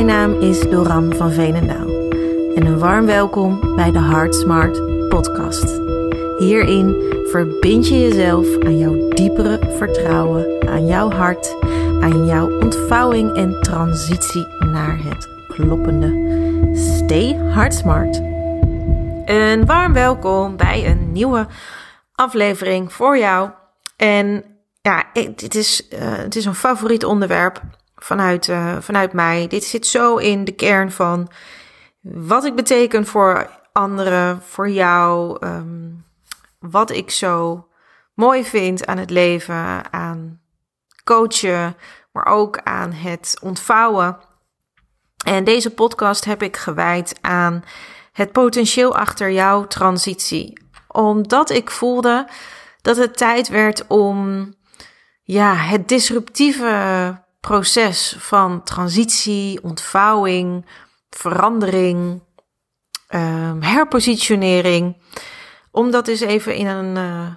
Mijn naam is Doran van Veenendaal en een warm welkom bij de Heart Smart podcast. Hierin verbind je jezelf aan jouw diepere vertrouwen, aan jouw hart, aan jouw ontvouwing en transitie naar het kloppende. Stay Heart Smart. Een warm welkom bij een nieuwe aflevering voor jou. En ja, dit is, uh, het is een favoriet onderwerp vanuit, uh, vanuit mij. Dit zit zo in de kern van wat ik beteken voor anderen, voor jou. Um, wat ik zo mooi vind aan het leven, aan coachen, maar ook aan het ontvouwen. En deze podcast heb ik gewijd aan het potentieel achter jouw transitie. Omdat ik voelde dat het tijd werd om ja, het disruptieve proces van transitie, ontvouwing, verandering, um, herpositionering, om dat eens even in een uh,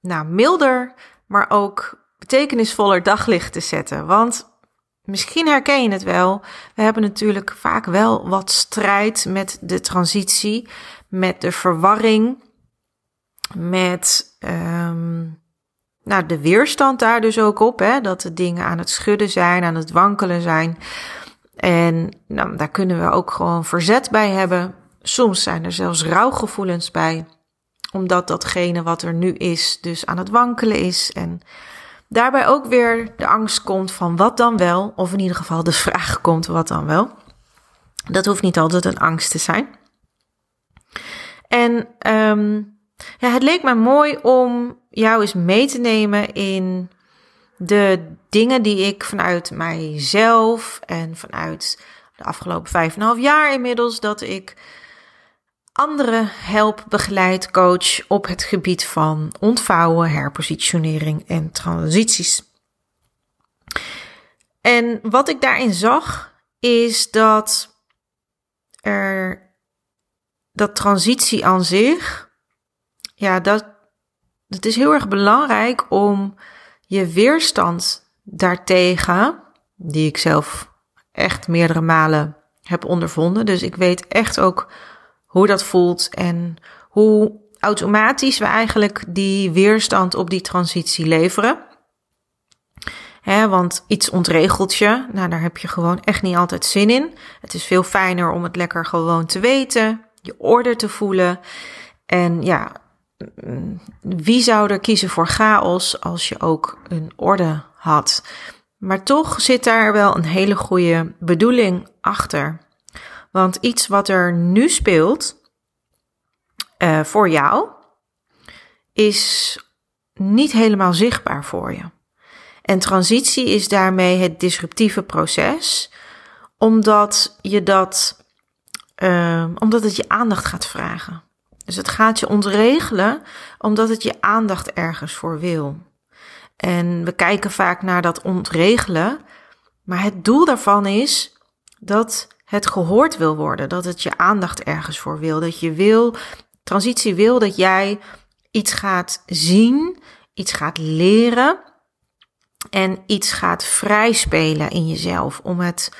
nou, milder, maar ook betekenisvoller daglicht te zetten. Want misschien herken je het wel. We hebben natuurlijk vaak wel wat strijd met de transitie, met de verwarring, met um, nou, de weerstand daar dus ook op. Hè, dat de dingen aan het schudden zijn, aan het wankelen zijn. En nou, daar kunnen we ook gewoon verzet bij hebben. Soms zijn er zelfs rouwgevoelens bij, omdat datgene wat er nu is, dus aan het wankelen is. En daarbij ook weer de angst komt van wat dan wel, of in ieder geval de vraag komt wat dan wel. Dat hoeft niet altijd een angst te zijn. En um, ja, het leek me mooi om jou eens mee te nemen in de dingen die ik vanuit mijzelf en vanuit de afgelopen vijf en half jaar inmiddels dat ik anderen help, begeleid, coach op het gebied van ontvouwen, herpositionering en transities. En wat ik daarin zag is dat er dat transitie aan zich, ja, dat, het is heel erg belangrijk om je weerstand daartegen, die ik zelf echt meerdere malen heb ondervonden. Dus ik weet echt ook hoe dat voelt en hoe automatisch we eigenlijk die weerstand op die transitie leveren. He, want iets ontregelt je, nou daar heb je gewoon echt niet altijd zin in. Het is veel fijner om het lekker gewoon te weten, je orde te voelen. En ja, wie zou er kiezen voor chaos als je ook een orde had? Maar toch zit daar wel een hele goede bedoeling achter. Want iets wat er nu speelt uh, voor jou, is niet helemaal zichtbaar voor je. En transitie is daarmee het disruptieve proces, omdat je dat, uh, omdat het je aandacht gaat vragen. Dus het gaat je ontregelen omdat het je aandacht ergens voor wil. En we kijken vaak naar dat ontregelen, maar het doel daarvan is dat het gehoord wil worden, dat het je aandacht ergens voor wil, dat je wil, transitie wil dat jij iets gaat zien, iets gaat leren en iets gaat vrijspelen in jezelf om het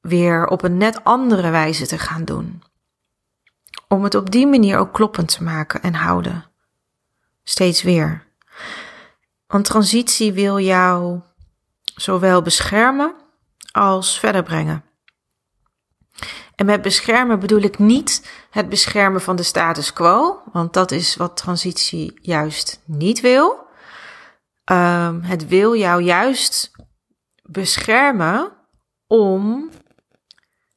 weer op een net andere wijze te gaan doen. Om het op die manier ook kloppend te maken en houden. Steeds weer. Want transitie wil jou zowel beschermen als verder brengen. En met beschermen bedoel ik niet het beschermen van de status quo, want dat is wat transitie juist niet wil. Um, het wil jou juist beschermen om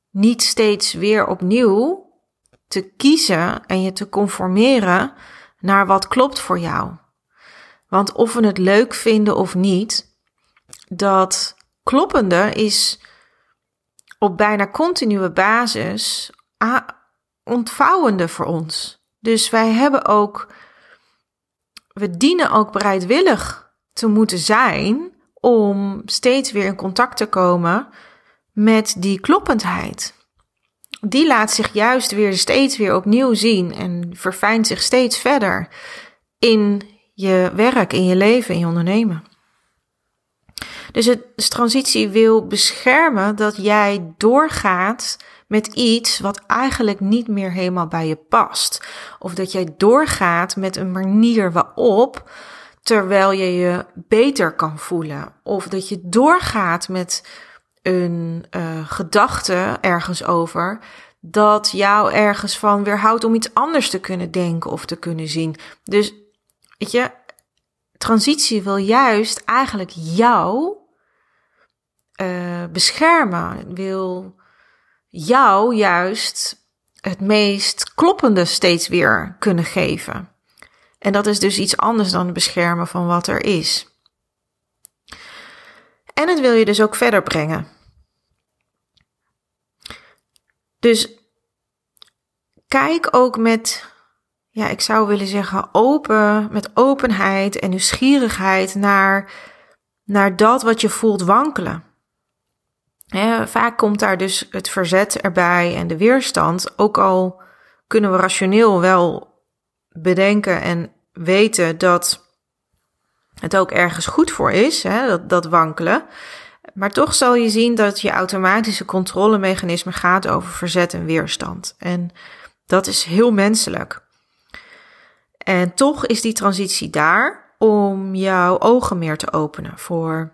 niet steeds weer opnieuw te kiezen en je te conformeren naar wat klopt voor jou. Want of we het leuk vinden of niet, dat kloppende is op bijna continue basis ontvouwende voor ons. Dus wij hebben ook, we dienen ook bereidwillig te moeten zijn om steeds weer in contact te komen met die kloppendheid. Die laat zich juist weer steeds weer opnieuw zien en verfijnt zich steeds verder in je werk, in je leven, in je ondernemen. Dus het dus transitie wil beschermen dat jij doorgaat met iets wat eigenlijk niet meer helemaal bij je past. Of dat jij doorgaat met een manier waarop terwijl je je beter kan voelen. Of dat je doorgaat met een uh, gedachte ergens over dat jou ergens van weerhoudt om iets anders te kunnen denken of te kunnen zien. Dus weet je, transitie wil juist eigenlijk jou uh, beschermen, wil jou juist het meest kloppende steeds weer kunnen geven. En dat is dus iets anders dan het beschermen van wat er is. En het wil je dus ook verder brengen. Dus kijk ook met, ja, ik zou willen zeggen, open, met openheid en nieuwsgierigheid naar, naar dat wat je voelt wankelen. vaak komt daar dus het verzet erbij en de weerstand. Ook al kunnen we rationeel wel bedenken en weten dat het ook ergens goed voor is, hè, dat, dat wankelen. Maar toch zal je zien dat je automatische controlemechanisme gaat over verzet en weerstand. En dat is heel menselijk. En toch is die transitie daar om jouw ogen meer te openen voor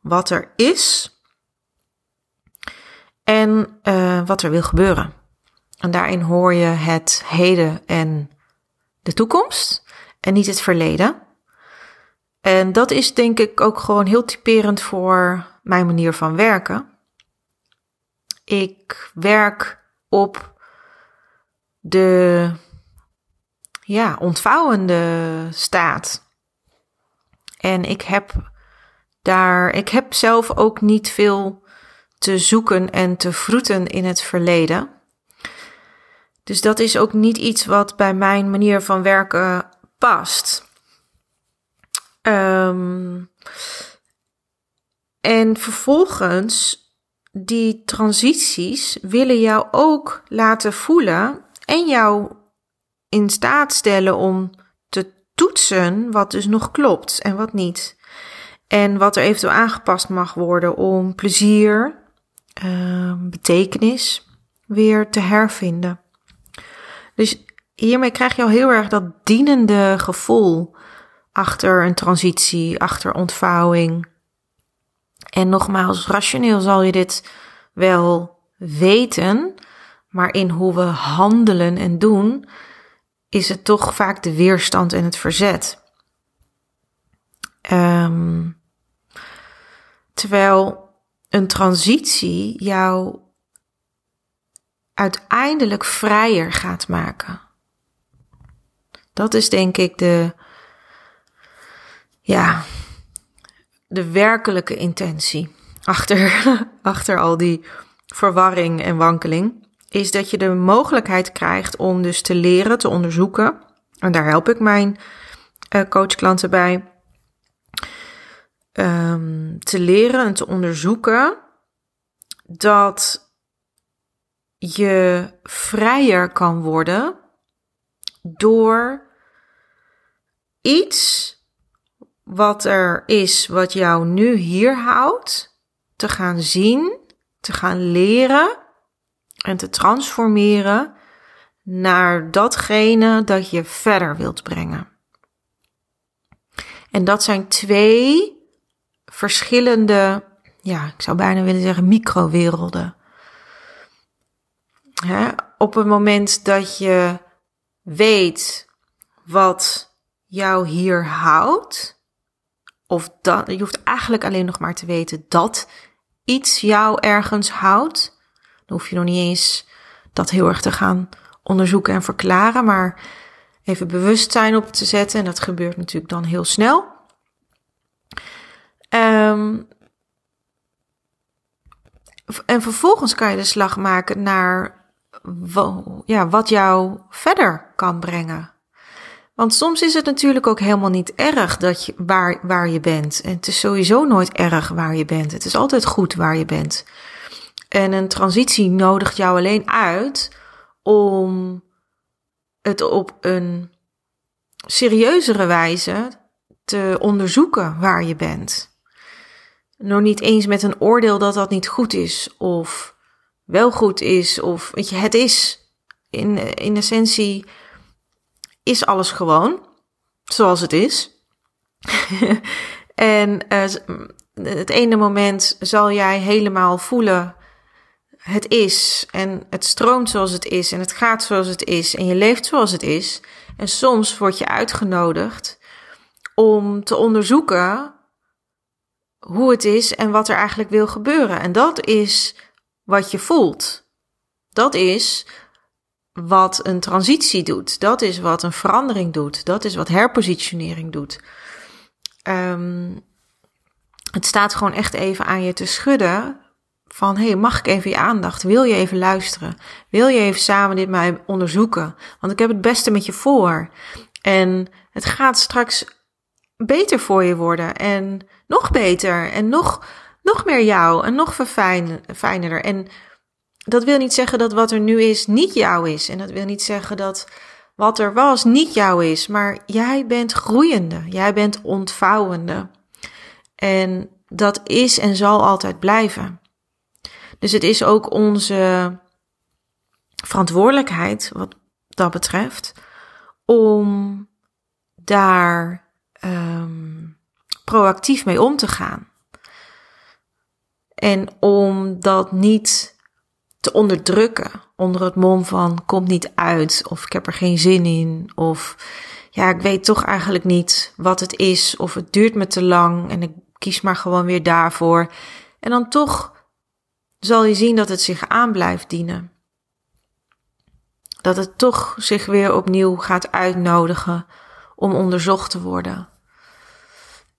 wat er is en uh, wat er wil gebeuren. En daarin hoor je het heden en de toekomst en niet het verleden. En dat is denk ik ook gewoon heel typerend voor mijn manier van werken. Ik werk op de ja, ontvouwende staat. En ik heb daar, ik heb zelf ook niet veel te zoeken en te vroeten in het verleden. Dus dat is ook niet iets wat bij mijn manier van werken past. Um, en vervolgens, die transities willen jou ook laten voelen en jou in staat stellen om te toetsen wat dus nog klopt en wat niet. En wat er eventueel aangepast mag worden om plezier, uh, betekenis weer te hervinden. Dus hiermee krijg je al heel erg dat dienende gevoel achter een transitie, achter ontvouwing. En nogmaals, rationeel zal je dit wel weten, maar in hoe we handelen en doen, is het toch vaak de weerstand en het verzet. Um, terwijl een transitie jou uiteindelijk vrijer gaat maken. Dat is denk ik de, ja, de werkelijke intentie achter, achter al die verwarring en wankeling. Is dat je de mogelijkheid krijgt om dus te leren, te onderzoeken. En daar help ik mijn uh, coachklanten bij. Um, te leren en te onderzoeken dat je vrijer kan worden door iets wat er is wat jou nu hier houdt, te gaan zien, te gaan leren en te transformeren naar datgene dat je verder wilt brengen. En dat zijn twee verschillende, ja, ik zou bijna willen zeggen microwerelden. Hè? Op het moment dat je weet wat jou hier houdt, of dat, je hoeft eigenlijk alleen nog maar te weten dat iets jou ergens houdt. Dan hoef je nog niet eens dat heel erg te gaan onderzoeken en verklaren, maar even bewustzijn op te zetten. En dat gebeurt natuurlijk dan heel snel. Um, en vervolgens kan je de slag maken naar ja, wat jou verder kan brengen. Want soms is het natuurlijk ook helemaal niet erg dat je, waar, waar je bent. En het is sowieso nooit erg waar je bent. Het is altijd goed waar je bent. En een transitie nodigt jou alleen uit om het op een serieuzere wijze te onderzoeken waar je bent. nog niet eens met een oordeel dat dat niet goed is of wel goed is of weet je, het is. In, in essentie is alles gewoon zoals het is. en uh, het ene moment zal jij helemaal voelen het is en het stroomt zoals het is en het gaat zoals het is en je leeft zoals het is. En soms word je uitgenodigd om te onderzoeken hoe het is en wat er eigenlijk wil gebeuren. En dat is wat je voelt. Dat is wat een transitie doet. Dat is wat een verandering doet. Dat is wat herpositionering doet. Um, het staat gewoon echt even aan je te schudden. Van hey, mag ik even je aandacht? Wil je even luisteren? Wil je even samen dit mij onderzoeken? Want ik heb het beste met je voor. En het gaat straks beter voor je worden. En nog beter. En nog, nog meer jou. En nog verfijner. En dat wil niet zeggen dat wat er nu is niet jou is. En dat wil niet zeggen dat wat er was niet jou is. Maar jij bent groeiende. Jij bent ontvouwende. En dat is en zal altijd blijven. Dus het is ook onze verantwoordelijkheid, wat dat betreft, om daar um, proactief mee om te gaan. En om dat niet te onderdrukken onder het mom van komt niet uit of ik heb er geen zin in of ja, ik weet toch eigenlijk niet wat het is of het duurt me te lang en ik kies maar gewoon weer daarvoor. En dan toch zal je zien dat het zich aan blijft dienen. Dat het toch zich weer opnieuw gaat uitnodigen om onderzocht te worden.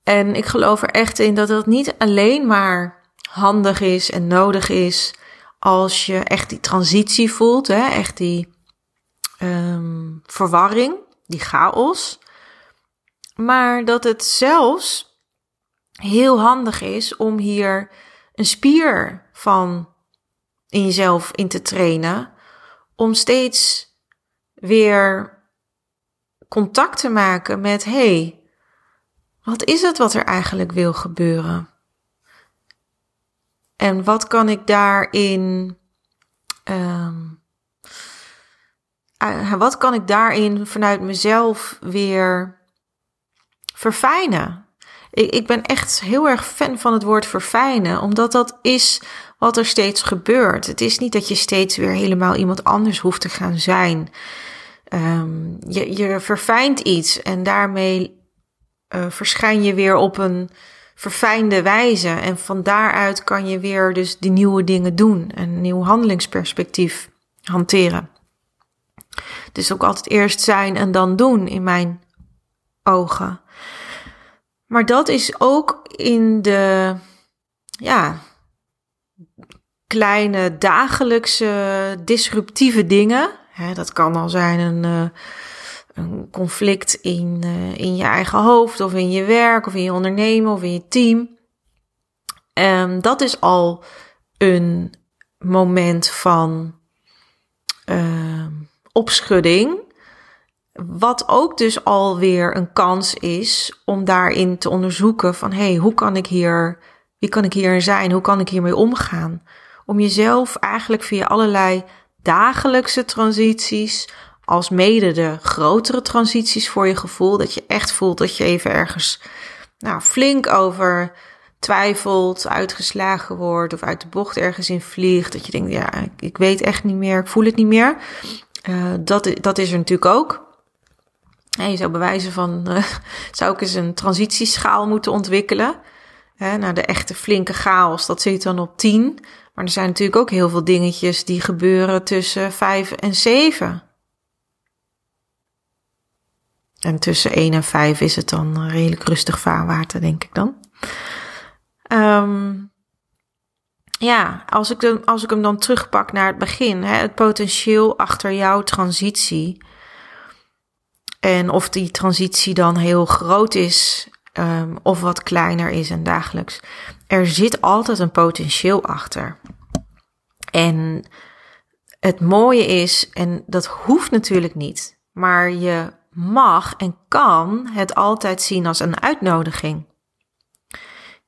En ik geloof er echt in dat het niet alleen maar handig is en nodig is als je echt die transitie voelt, hè, echt die um, verwarring, die chaos. Maar dat het zelfs heel handig is om hier een spier van in jezelf in te trainen. Om steeds weer contact te maken met: hey, wat is het wat er eigenlijk wil gebeuren? En wat kan ik daarin. Um, wat kan ik daarin vanuit mezelf weer verfijnen? Ik, ik ben echt heel erg fan van het woord verfijnen, omdat dat is wat er steeds gebeurt. Het is niet dat je steeds weer helemaal iemand anders hoeft te gaan zijn. Um, je, je verfijnt iets en daarmee uh, verschijn je weer op een verfijnde wijze. En van daaruit kan je weer dus die nieuwe dingen doen en een nieuw handelingsperspectief hanteren. Het is ook altijd eerst zijn en dan doen in mijn ogen. Maar dat is ook in de ja, kleine dagelijkse disruptieve dingen. Hè, dat kan al zijn een, uh, een conflict in, uh, in je eigen hoofd, of in je werk, of in je ondernemen, of in je team. Um, dat is al een moment van uh, opschudding. Wat ook dus alweer een kans is om daarin te onderzoeken van hé, hey, hoe kan ik hier, wie kan ik hier zijn? Hoe kan ik hiermee omgaan? Om jezelf eigenlijk via allerlei dagelijkse transities, als mede de grotere transities voor je gevoel, dat je echt voelt dat je even ergens nou, flink over twijfelt, uitgeslagen wordt of uit de bocht ergens in vliegt. Dat je denkt, ja, ik, weet echt niet meer, ik voel het niet meer. Uh, dat, dat is er natuurlijk ook. En je zou bewijzen van, uh, zou ik eens een transitieschaal moeten ontwikkelen. Hè, nou, de echte flinke chaos, dat zit dan op 10. Maar er zijn natuurlijk ook heel veel dingetjes die gebeuren tussen 5 en 7. En tussen 1 en 5 is het dan redelijk rustig vaarwater, denk ik dan. Um, ja, als ik, hem, als ik hem dan terugpak naar het begin, hè, het potentieel achter jouw transitie en of die transitie dan heel groot is um, of wat kleiner is en dagelijks. Er zit altijd een potentieel achter. En het mooie is, en dat hoeft natuurlijk niet, maar je mag en kan het altijd zien als een uitnodiging.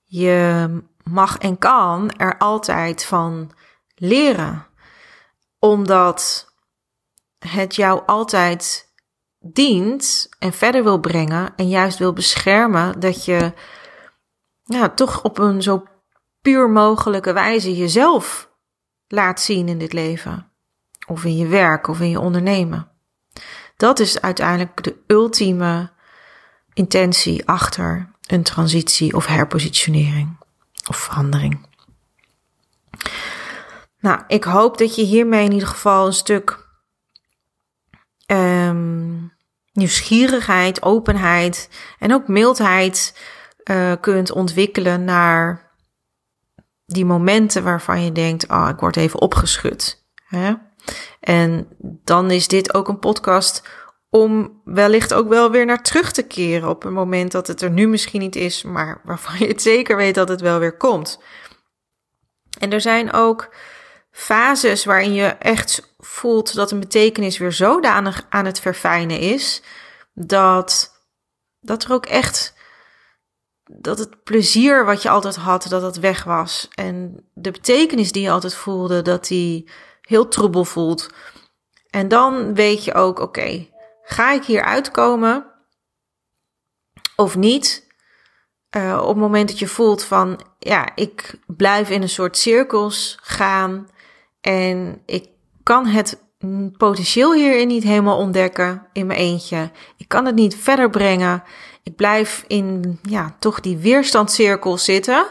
Je mag en kan er altijd van leren. Omdat het jou altijd dient en verder wil brengen en juist wil beschermen dat je ja, toch op een zo puur mogelijke wijze jezelf laat zien in dit leven. Of in je werk of in je ondernemen. Dat is uiteindelijk de ultieme intentie achter een transitie of herpositionering of verandering. Nou, ik hoop dat je hiermee in ieder geval een stuk um, nieuwsgierigheid, openheid en ook mildheid uh, kunt ontwikkelen naar die momenten waarvan je denkt: oh, ik word even opgeschud. Hè? En dan is dit ook een podcast om wellicht ook wel weer naar terug te keren op een moment dat het er nu misschien niet is, maar waarvan je het zeker weet dat het wel weer komt. En er zijn ook fases waarin je echt voelt dat een betekenis weer zodanig aan het verfijnen is, dat, dat er ook echt dat het plezier wat je altijd had, dat dat weg was. En de betekenis die je altijd voelde, dat die heel troebel voelt. En dan weet je ook, oké, Ga ik hier uitkomen of niet? Uh, op het moment dat je voelt van, ja, ik blijf in een soort cirkels gaan en ik kan het potentieel hierin niet helemaal ontdekken in mijn eentje. Ik kan het niet verder brengen. Ik blijf in, ja, toch die weerstandscirkel zitten.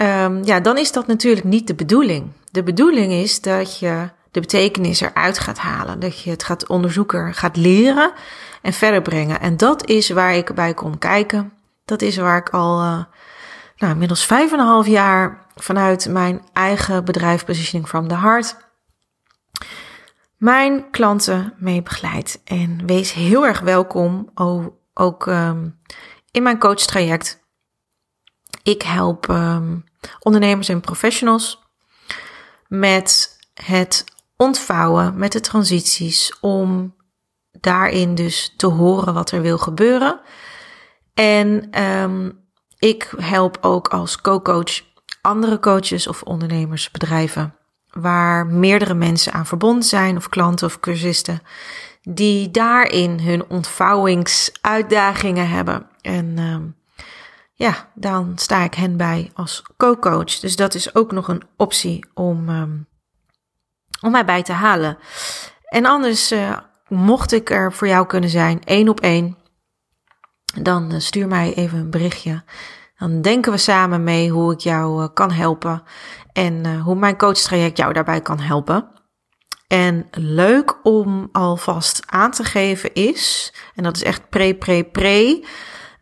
Um, ja, dan is dat natuurlijk niet de bedoeling. De bedoeling is dat je de betekenis eruit gaat halen. Dat je het gaat onderzoeken, gaat leren en verder brengen. En dat is waar ik bij kom kijken. Dat is waar ik al uh, nou, inmiddels vijf en een half jaar vanuit mijn eigen bedrijf Positioning from the Heart mijn klanten mee begeleid. En wees heel erg welkom ook um, in mijn coach traject. Ik help um, ondernemers en professionals met het ontvouwen met de transities om daarin dus te horen wat er wil gebeuren. En um, ik help ook als co-coach andere coaches of ondernemers, bedrijven, waar meerdere mensen aan verbonden zijn, of klanten of cursisten, die daarin hun ontvouwingsuitdagingen hebben. En um, ja, dan sta ik hen bij als co-coach. Dus dat is ook nog een optie om um, om mij bij te halen. En anders, uh, mocht ik er voor jou kunnen zijn, één op één, dan uh, stuur mij even een berichtje. Dan denken we samen mee hoe ik jou uh, kan helpen en hoe mijn coachtraject jou daarbij kan helpen. En leuk om alvast aan te geven is, en dat is echt pre, pre, pre,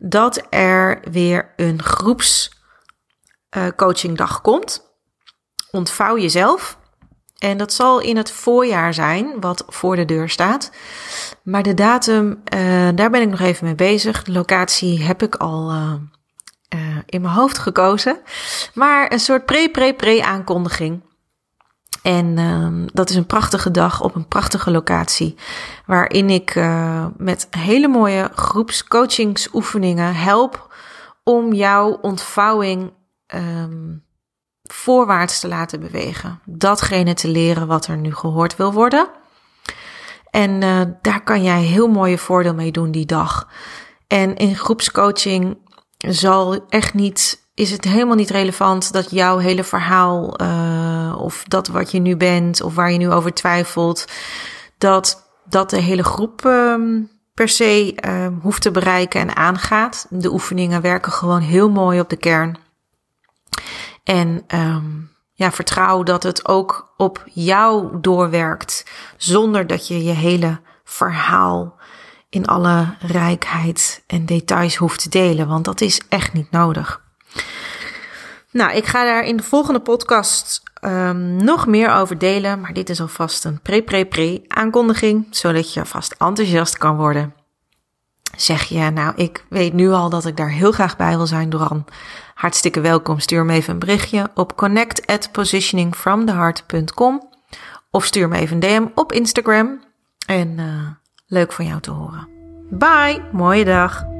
dat er weer een groeps coachingdag komt. Ontvouw jezelf. En dat zal in het voorjaar zijn, wat voor de deur staat. Maar de datum, uh, daar ben ik nog even mee bezig. De locatie heb ik al uh, in mijn hoofd gekozen. Maar een soort pre-pre-pre-aankondiging. En ehm, dat is een prachtige dag op een prachtige locatie. Waarin ik met hele mooie groepscoachingsoefeningen help om jouw ontvouwing um, voorwaarts te laten bewegen. Datgene te leren wat er nu gehoord wil worden. En uh, daar kan jij heel mooie voordeel mee doen die dag. En in groepscoaching zal echt niet, is het helemaal niet relevant dat jouw hele verhaal uh, of dat wat je nu bent of waar je nu over twijfelt, dat dat de hele groep um, per se uh, hoeft te bereiken en aangaat. De oefeningen werken gewoon heel mooi op de kern. En um, ja, vertrouw dat het ook op jou doorwerkt, zonder dat je je hele verhaal in alle rijkheid en details hoeft te delen, want dat is echt niet nodig. Nou, ik ga daar in de volgende podcast um, nog meer over delen, maar dit is alvast een pre-pre-pre aankondiging, zodat je vast enthousiast kan worden. Zeg je, nou, ik weet nu al dat ik daar heel graag bij wil zijn, Doran. Hartstikke welkom. Stuur me even een berichtje op connect of stuur me even een DM op Instagram. En uh, leuk van jou te horen. Bye, mooie dag.